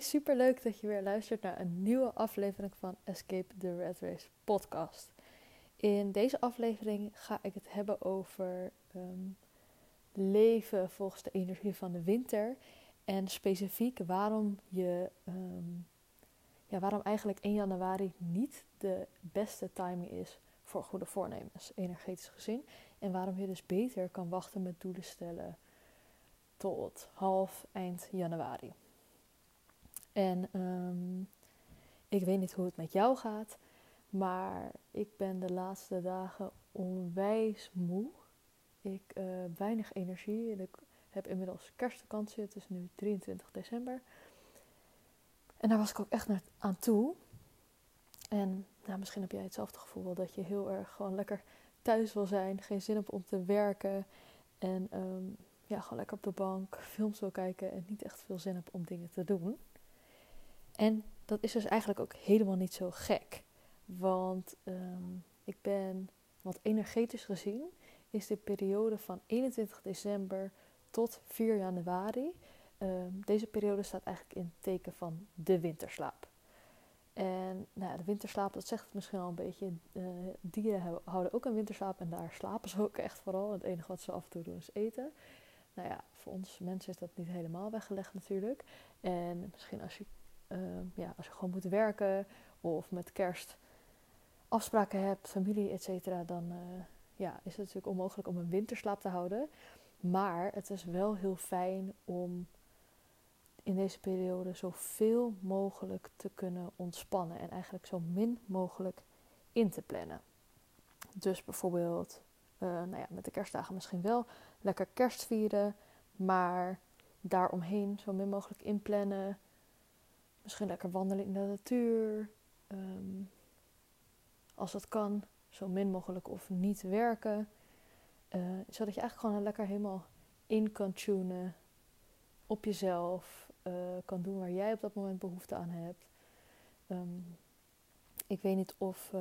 Super leuk dat je weer luistert naar een nieuwe aflevering van Escape the Red Race podcast. In deze aflevering ga ik het hebben over ehm, leven volgens de energie van de winter en specifiek waarom je ehm, ja, waarom eigenlijk 1 januari niet de beste timing is voor goede voornemens, energetisch gezien. En waarom je dus beter kan wachten met doelen stellen tot half eind januari. En um, ik weet niet hoe het met jou gaat, maar ik ben de laatste dagen onwijs moe. Ik uh, weinig energie en ik heb inmiddels kerstvakantie. Het is nu 23 december. En daar was ik ook echt naar aan toe. En nou, misschien heb jij hetzelfde gevoel dat je heel erg gewoon lekker thuis wil zijn, geen zin hebt om te werken en um, ja, gewoon lekker op de bank films wil kijken en niet echt veel zin hebt om dingen te doen. En dat is dus eigenlijk ook helemaal niet zo gek. Want um, ik ben, wat energetisch gezien, is de periode van 21 december tot 4 januari. Um, deze periode staat eigenlijk in het teken van de winterslaap. En nou, de winterslaap, dat zegt het misschien al een beetje. Uh, dieren houden ook een winterslaap en daar slapen ze ook echt vooral. Het enige wat ze af en toe doen is eten. Nou ja, voor ons mensen is dat niet helemaal weggelegd natuurlijk. En misschien als je, uh, ja, als je gewoon moet werken of met kerst afspraken hebt, familie, et cetera, dan uh, ja, is het natuurlijk onmogelijk om een winterslaap te houden. Maar het is wel heel fijn om in deze periode zoveel mogelijk te kunnen ontspannen en eigenlijk zo min mogelijk in te plannen. Dus bijvoorbeeld uh, nou ja, met de kerstdagen misschien wel lekker kerst vieren, maar daaromheen zo min mogelijk inplannen. Misschien lekker wandelen in de natuur. Um, als dat kan, zo min mogelijk of niet werken. Uh, zodat je eigenlijk gewoon lekker helemaal in kan tunen op jezelf. Uh, kan doen waar jij op dat moment behoefte aan hebt. Um, ik weet niet of uh,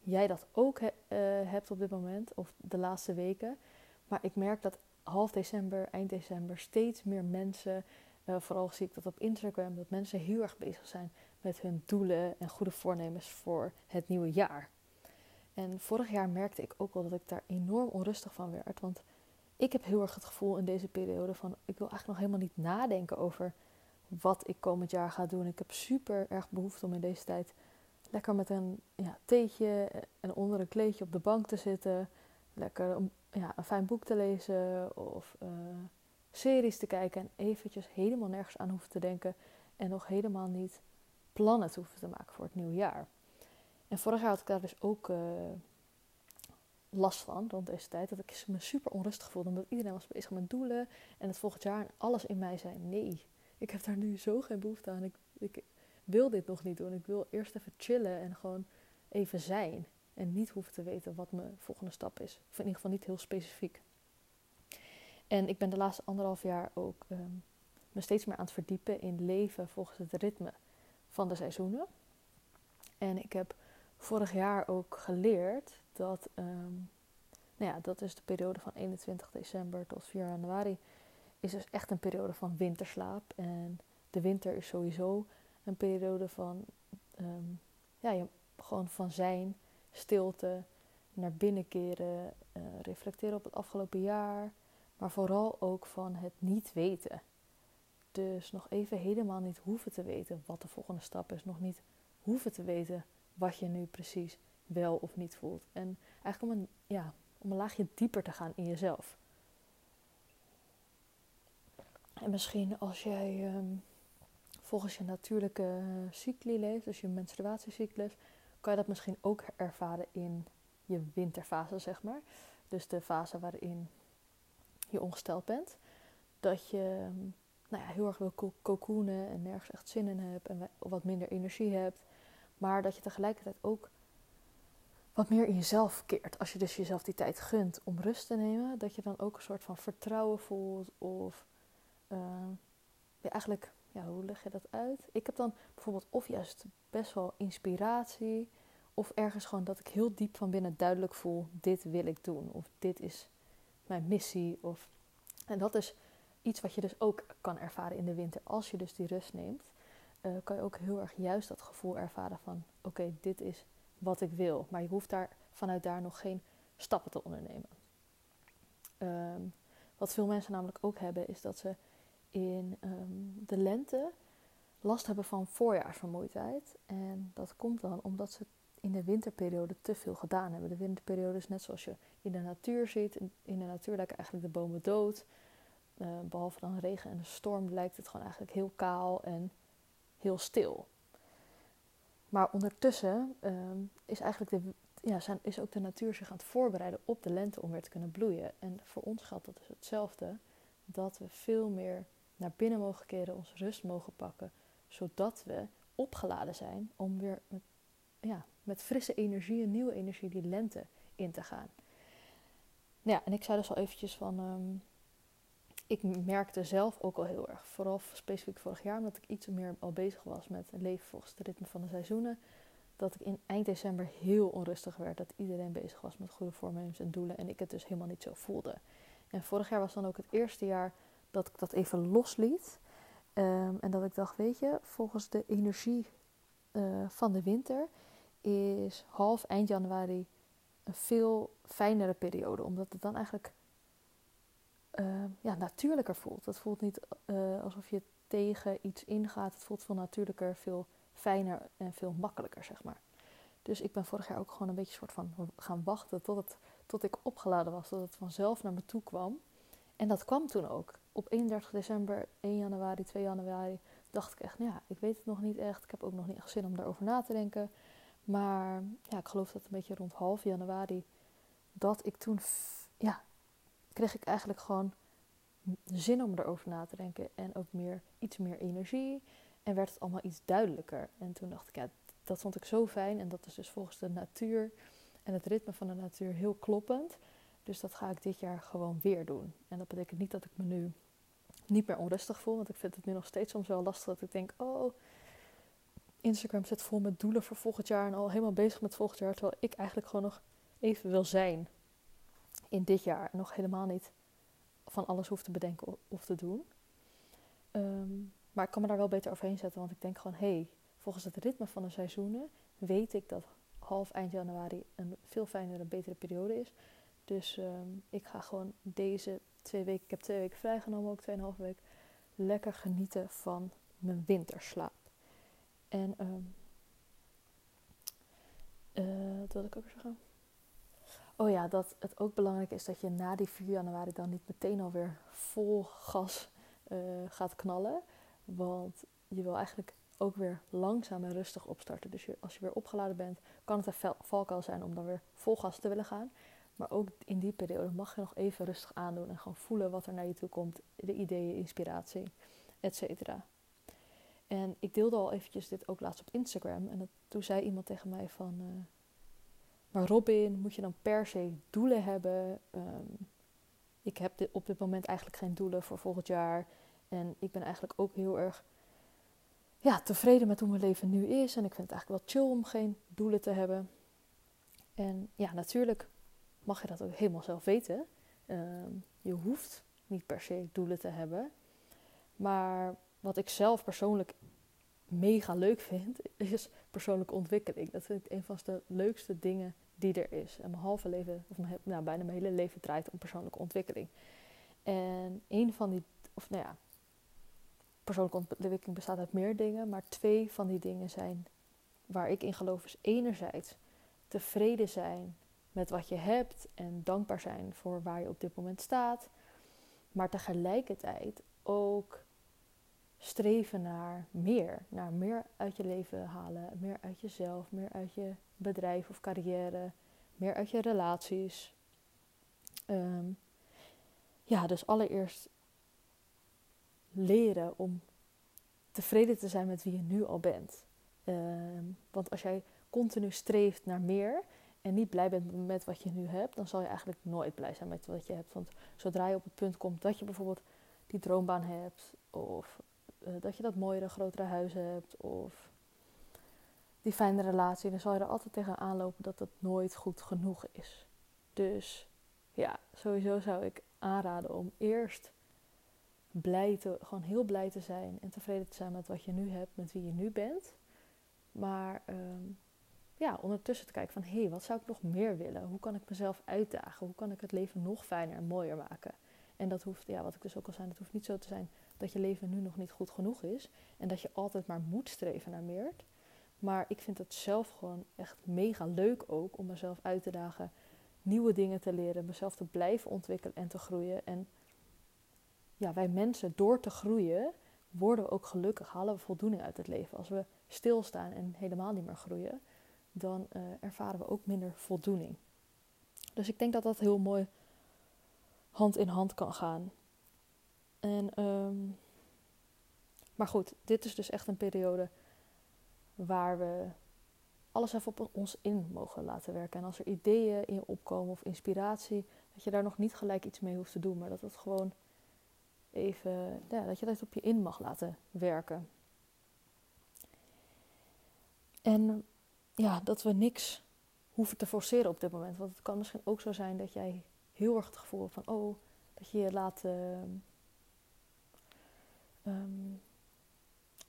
jij dat ook he uh, hebt op dit moment of de laatste weken. Maar ik merk dat half december, eind december steeds meer mensen, vooral zie ik dat op Instagram, dat mensen heel erg bezig zijn met hun doelen en goede voornemens voor het nieuwe jaar. En vorig jaar merkte ik ook wel dat ik daar enorm onrustig van werd. Want ik heb heel erg het gevoel in deze periode van ik wil eigenlijk nog helemaal niet nadenken over wat ik komend jaar ga doen. Ik heb super erg behoefte om in deze tijd lekker met een ja, theetje en onder een kleedje op de bank te zitten. Lekker ja, een fijn boek te lezen of uh, series te kijken. En eventjes helemaal nergens aan hoeven te denken. En nog helemaal niet plannen te hoeven te maken voor het nieuwe jaar. En vorig jaar had ik daar dus ook uh, last van rond deze tijd. Dat ik me super onrustig voelde. Omdat iedereen was bezig met doelen. En het volgend jaar en alles in mij zei: nee, ik heb daar nu zo geen behoefte aan. Ik, ik wil dit nog niet doen. Ik wil eerst even chillen en gewoon even zijn. En niet hoeven te weten wat mijn volgende stap is. Of in ieder geval niet heel specifiek. En ik ben de laatste anderhalf jaar ook um, me steeds meer aan het verdiepen in leven volgens het ritme van de seizoenen. En ik heb vorig jaar ook geleerd dat, um, nou ja, dat is de periode van 21 december tot 4 januari, is dus echt een periode van winterslaap. En de winter is sowieso een periode van, um, ja, gewoon van zijn, stilte, naar binnen keren, uh, reflecteren op het afgelopen jaar, maar vooral ook van het niet weten. Dus nog even helemaal niet hoeven te weten wat de volgende stap is. Nog niet hoeven te weten wat je nu precies wel of niet voelt. En eigenlijk om een, ja, om een laagje dieper te gaan in jezelf. En misschien als jij um, volgens je natuurlijke cycli leeft, dus je menstruatiecyclus, kan je dat misschien ook ervaren in je winterfase, zeg maar. Dus de fase waarin je ongesteld bent. Dat je nou ja, heel erg wil cocoonen en nergens echt zin in hebt en wat minder energie hebt. Maar dat je tegelijkertijd ook wat meer in jezelf keert. Als je dus jezelf die tijd gunt om rust te nemen, dat je dan ook een soort van vertrouwen voelt. Of uh, eigenlijk, ja, hoe leg je dat uit? Ik heb dan bijvoorbeeld of juist best wel inspiratie. Of ergens gewoon dat ik heel diep van binnen duidelijk voel: dit wil ik doen. Of dit is mijn missie. Of, en dat is iets wat je dus ook kan ervaren in de winter. Als je dus die rust neemt, uh, kan je ook heel erg juist dat gevoel ervaren van oké, dit is wat ik wil. Maar je hoeft daar vanuit daar nog geen stappen te ondernemen. Ehm, wat veel mensen namelijk ook hebben, is dat ze in ehm, de lente last hebben van voorjaarsvermoeidheid. En dat komt dan omdat ze in de winterperiode te veel gedaan hebben. De winterperiode is net zoals je in de natuur ziet. In de natuur lijken eigenlijk de bomen dood. Uh, behalve dan regen en de storm lijkt het gewoon eigenlijk heel kaal en heel stil. Maar ondertussen ehm, is eigenlijk de, ja, zijn, is ook de natuur zich aan het voorbereiden op de lente om weer te kunnen bloeien. En voor ons geldt dat dus hetzelfde. Dat we veel meer naar binnen mogen keren, ons rust mogen pakken. Zodat we opgeladen zijn om weer met, ja, met frisse energie, een nieuwe energie, die lente in te gaan. Ja, en ik zei dus al eventjes van... Ehm, ik merkte zelf ook al heel erg, vooral specifiek vorig jaar, omdat ik iets meer al bezig was met leven volgens het ritme van de seizoenen, dat ik in eind december heel onrustig werd. Dat iedereen bezig was met goede voornemens en doelen en ik het dus helemaal niet zo voelde. En vorig jaar was dan ook het eerste jaar dat ik dat even losliet. Um, en dat ik dacht, weet je, volgens de energie uh, van de winter is half eind januari een veel fijnere periode. Omdat het dan eigenlijk uh, ja, natuurlijker voelt. Het voelt niet uh, alsof je tegen iets ingaat. Het voelt veel natuurlijker, veel fijner en veel makkelijker, zeg maar. Dus ik ben vorig jaar ook gewoon een beetje soort van gaan wachten tot, het, tot ik opgeladen was. Dat het vanzelf naar me toe kwam. En dat kwam toen ook. Op 31 december, 1 januari, 2 januari dacht ik echt, nou ja, ik weet het nog niet echt. Ik heb ook nog niet echt zin om daarover na te denken. Maar ja, ik geloof dat een beetje rond half januari, dat ik toen, ja, kreeg ik eigenlijk gewoon zin om erover na te denken. En ook meer, iets meer energie. En werd het allemaal iets duidelijker. En toen dacht ik, ja, dat vond ik zo fijn. En dat is dus volgens de natuur en het ritme van de natuur heel kloppend. Dus dat ga ik dit jaar gewoon weer doen. En dat betekent niet dat ik me nu niet meer onrustig voel. Want ik vind het nu nog steeds soms wel lastig dat ik denk, oh, Instagram zit vol met doelen voor volgend jaar. En al helemaal bezig met volgend jaar. Terwijl ik eigenlijk gewoon nog even wil zijn in dit jaar. Nog helemaal niet van alles hoef te bedenken of te doen. Ehm, maar ik kan me daar wel beter overheen zetten. Want ik denk gewoon, hé, hey, volgens het ritme van de seizoenen weet ik dat half eind januari een veel fijnere, betere periode is. Dus ehm, ik ga gewoon deze twee weken, ik heb twee weken vrijgenomen, ook tweeënhalve week, lekker genieten van mijn winterslaap. En um, uh, wat wil ik ook zeggen? Oh ja, dat het ook belangrijk is dat je na die 4 januari dan niet meteen alweer vol gas uh, gaat knallen. Want je wil eigenlijk ook weer langzaam en rustig opstarten. Dus als je weer opgeladen bent, kan het een valkuil zijn om dan weer vol gas te willen gaan. Maar ook in die periode mag je nog even rustig aandoen en gewoon voelen wat er naar je toe komt. De ideeën, inspiratie, et cetera. En ik deelde al eventjes dit ook laatst op Instagram. En toen zei iemand tegen mij van... Uh, maar Robin, moet je dan per se doelen hebben? Um, ik heb op dit moment eigenlijk geen doelen voor volgend jaar. En ik ben eigenlijk ook heel erg ja, tevreden met hoe mijn leven nu is. En ik vind het eigenlijk wel chill om geen doelen te hebben. En ja, natuurlijk mag je dat ook helemaal zelf weten. Um, je hoeft niet per se doelen te hebben. Maar wat ik zelf persoonlijk mega leuk vind, is persoonlijke ontwikkeling. Dat vind ik een van de leukste dingen die er is. En mijn halve leven, of mijn, nou, bijna mijn hele leven draait om persoonlijke ontwikkeling. En een van die, of nou ja, persoonlijke ontwikkeling bestaat uit meer dingen, maar twee van die dingen zijn waar ik in geloof, is enerzijds tevreden zijn met wat je hebt en dankbaar zijn voor waar je op dit moment staat, maar tegelijkertijd ook streven naar meer, naar meer uit je leven halen, meer uit jezelf, meer uit je bedrijf of carrière, meer uit je relaties. Ehm, ja, dus allereerst leren om tevreden te zijn met wie je nu al bent. Ehm, want als jij continu streeft naar meer en niet blij bent met wat je nu hebt, dan zal je eigenlijk nooit blij zijn met wat je hebt. Want zodra je op het punt komt dat je bijvoorbeeld die droombaan hebt, of dat je dat mooiere, grotere huis hebt, of die fijne relatie, dan zal je er altijd tegenaan lopen dat het nooit goed genoeg is. Dus ja, sowieso zou ik aanraden om eerst blij te, gewoon heel blij te zijn en tevreden te zijn met wat je nu hebt, met wie je nu bent. Maar ehm, ja, ondertussen te kijken van hé, hey, wat zou ik nog meer willen? Hoe kan ik mezelf uitdagen? Hoe kan ik het leven nog fijner en mooier maken? En dat hoeft, ja, wat ik dus ook al zei, het hoeft niet zo te zijn dat je leven nu nog niet goed genoeg is. En dat je altijd maar moet streven naar meer. Maar ik vind het zelf gewoon echt mega leuk ook om mezelf uit te dagen, nieuwe dingen te leren, mezelf te blijven ontwikkelen en te groeien. En ja, wij mensen, door te groeien, worden we ook gelukkig, halen we voldoening uit het leven. Als we stilstaan en helemaal niet meer groeien, dan uh, ervaren we ook minder voldoening. Dus ik denk dat dat heel mooi hand in hand kan gaan. En, um, maar goed, dit is dus echt een periode waar we alles even op ons in mogen laten werken. En als er ideeën in je opkomen of inspiratie, dat je daar nog niet gelijk iets mee hoeft te doen, maar dat het gewoon even, ja, dat je dat op je in mag laten werken. En ja, dat we niks hoeven te forceren op dit moment. Want het kan misschien ook zo zijn dat jij heel erg het gevoel hebt van, oh, dat je je laat, uh,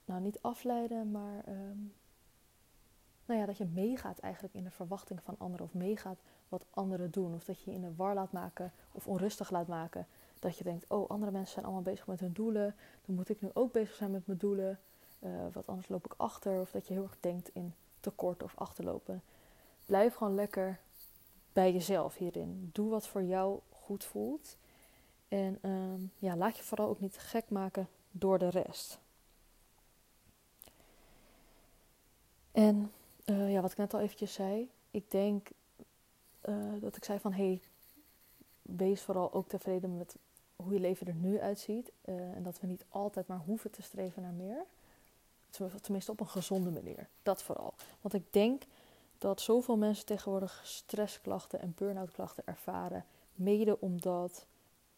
nou niet afleiden, maar um, nou ja, dat je meegaat eigenlijk in de verwachting van anderen of meegaat wat anderen doen. Of dat je je in de war laat maken of onrustig laat maken. Dat je denkt, oh, andere mensen zijn allemaal bezig met hun doelen. Dan moet ik nu ook bezig zijn met mijn doelen. Uh, wat anders loop ik achter. Of dat je heel erg denkt in tekort of achterlopen. Blijf gewoon lekker bij jezelf hierin. Doe wat voor jou goed voelt. En um, ja, laat je vooral ook niet gek maken door de rest. En uh, ja, wat ik net al eventjes zei. Ik denk uh, dat ik zei van... Hey, wees vooral ook tevreden met hoe je leven er nu uitziet. Uh, en dat we niet altijd maar hoeven te streven naar meer. Tenminste op een gezonde manier. Dat vooral. Want ik denk dat zoveel mensen tegenwoordig stressklachten en burn-out klachten ervaren. Mede omdat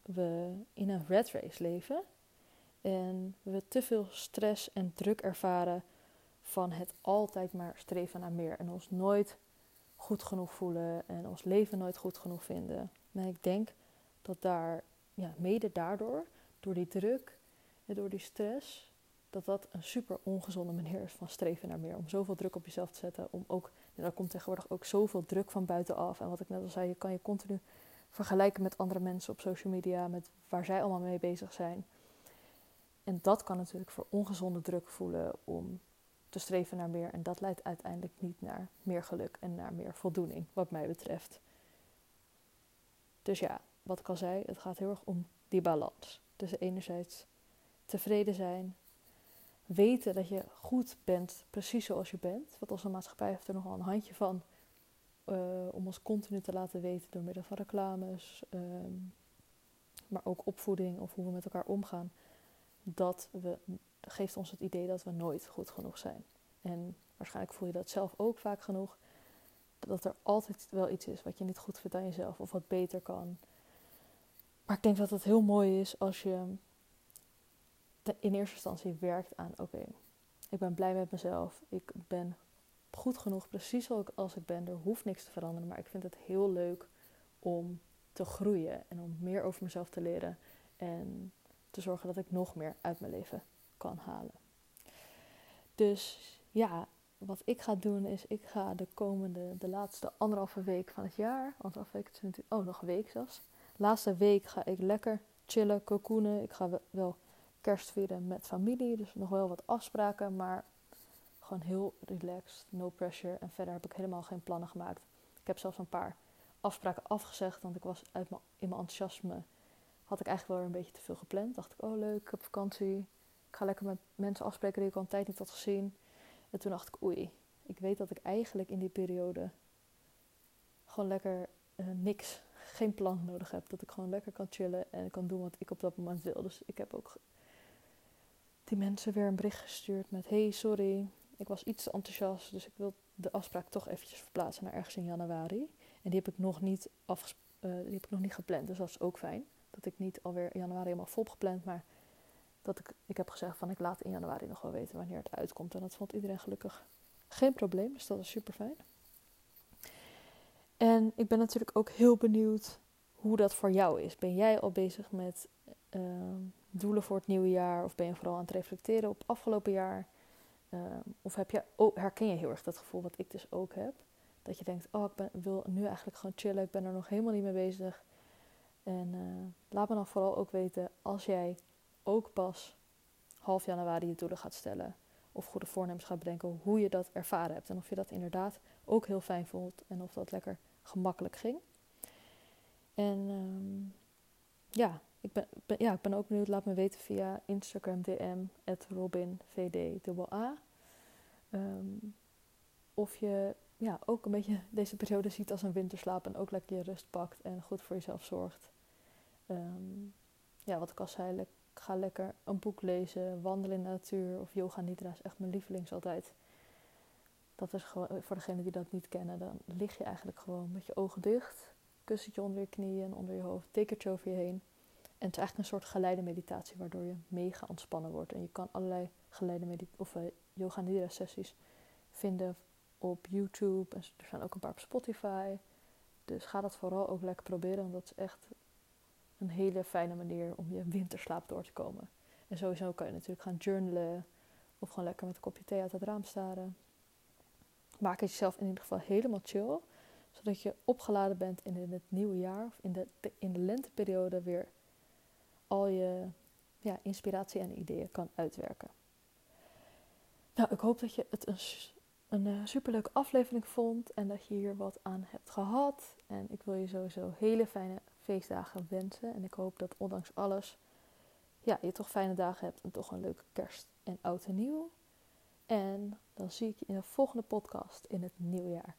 we in een red race leven. En we te veel stress en druk ervaren van het altijd maar streven naar meer. En ons nooit goed genoeg voelen en ons leven nooit goed genoeg vinden. En ik denk dat daar, ja, mede daardoor, door die druk en door die stress, dat dat een super ongezonde manier is van streven naar meer. Om zoveel druk op jezelf te zetten. Om ook, ja, daar komt tegenwoordig ook zoveel druk van buitenaf. En wat ik net al zei, je kan je continu vergelijken met andere mensen op social media, met waar zij allemaal mee bezig zijn. En dat kan natuurlijk voor ongezonde druk voelen om te streven naar meer. En dat leidt uiteindelijk niet naar meer geluk en naar meer voldoening, wat mij betreft. Dus ja, wat ik al zei, het gaat heel erg om die balans. Dus enerzijds tevreden zijn, weten dat je goed bent, precies zoals je bent. Want onze maatschappij heeft er nogal een handje van uh, om ons continu te laten weten door middel van reclames, um, maar ook opvoeding of hoe we met elkaar omgaan. Dat we, geeft ons het idee dat we nooit goed genoeg zijn. En waarschijnlijk voel je dat zelf ook vaak genoeg. Dat er altijd wel iets is wat je niet goed vindt aan jezelf of wat beter kan. Maar ik denk dat het heel mooi is als je in eerste instantie werkt aan: oké, ik ben blij met mezelf. Ik ben goed genoeg, precies zoals ik ben. Er hoeft niks te veranderen, maar ik vind het heel leuk om te groeien en om meer over mezelf te leren en te zorgen dat ik nog meer uit mijn leven kan halen. Dus ja, wat ik ga doen is, ik ga de komende, de laatste anderhalve week van het jaar, anderhalve week, oh nog een week zelfs. Laatste week ga ik lekker chillen, cocoonen. Ik ga wel kerst vieren met familie, dus nog wel wat afspraken, maar gewoon heel relaxed, no pressure. En verder heb ik helemaal geen plannen gemaakt. Ik heb zelfs een paar afspraken afgezegd, want ik was uit in mijn enthousiasme had ik eigenlijk wel een beetje te veel gepland. Dacht ik, oh leuk, ik heb vakantie. Ik ga lekker met mensen afspreken die ik al een tijd niet had gezien. En toen dacht ik, oei, ik weet dat ik eigenlijk in die periode gewoon lekker uh, niks, geen plan nodig heb. Dat ik gewoon lekker kan chillen en kan doen wat ik op dat moment wil. Dus ik heb ook die mensen weer een bericht gestuurd met: Hey, sorry, ik was iets te enthousiast, dus ik wil de afspraak toch eventjes verplaatsen naar ergens in januari. En die heb ik nog niet, afges uh, die heb ik nog niet gepland, dus dat is ook fijn. Dat ik niet alweer januari helemaal vol gepland, maar dat ik, ik heb gezegd van ik laat in januari nog wel weten wanneer het uitkomt. En dat vond iedereen gelukkig geen probleem, dus dat is super fijn. En ik ben natuurlijk ook heel benieuwd hoe dat voor jou is. Ben jij al bezig met uh, doelen voor het nieuwe jaar? Of ben je vooral aan het reflecteren op afgelopen jaar? Ehm, of heb je, oh, herken je heel erg dat gevoel wat ik dus ook heb? Dat je denkt, oh, ik wil nu eigenlijk gewoon chillen. Ik ben er nog helemaal niet mee bezig. En uh, laat me dan vooral ook weten als jij ook pas half januari je doelen gaat stellen. Of goede voornemens gaat bedenken hoe je dat ervaren hebt. En of je dat inderdaad ook heel fijn vond. En of dat lekker gemakkelijk ging. En um, ja, ik ben, ja, ik ben ook benieuwd. Laat me weten via Instagram DM, robinvd.a. Um, of je ja, ook een beetje deze periode ziet als een winterslaap en ook lekker je rust pakt en goed voor jezelf zorgt. Um, ja, wat ik al zei, le ga lekker een boek lezen, wandelen in de natuur of yoga nidra is echt mijn lievelings altijd. Dat is gewoon, voor degenen die dat niet kennen, dan lig je eigenlijk gewoon met je ogen dicht, kussentje onder je knieën onder je hoofd, dekentje over je heen. En het is eigenlijk een soort geleide meditatie waardoor je mega ontspannen wordt. En je kan allerlei geleide of uh, yoga nidra sessies vinden op YouTube. Er zijn ook een paar op Spotify. Dus ga dat vooral ook lekker proberen. Want dat is echt een hele fijne manier om je winterslaap door te komen. En sowieso kan je natuurlijk gaan journalen. Of gewoon lekker met een kopje thee uit het raam staren. Maak het jezelf in ieder geval helemaal chill. Zodat je opgeladen bent in het nieuwe jaar. Of in de, in de lenteperiode weer al je ja, inspiratie en ideeën kan uitwerken. Nou, ik hoop dat je het een een uh, superleuke aflevering vond en dat je hier wat aan hebt gehad. En ik wil je sowieso hele fijne feestdagen wensen. En ik hoop dat ondanks alles ja, je toch fijne dagen hebt en toch een leuke kerst en oud en nieuw. En dan zie ik je in de volgende podcast in het nieuwe jaar.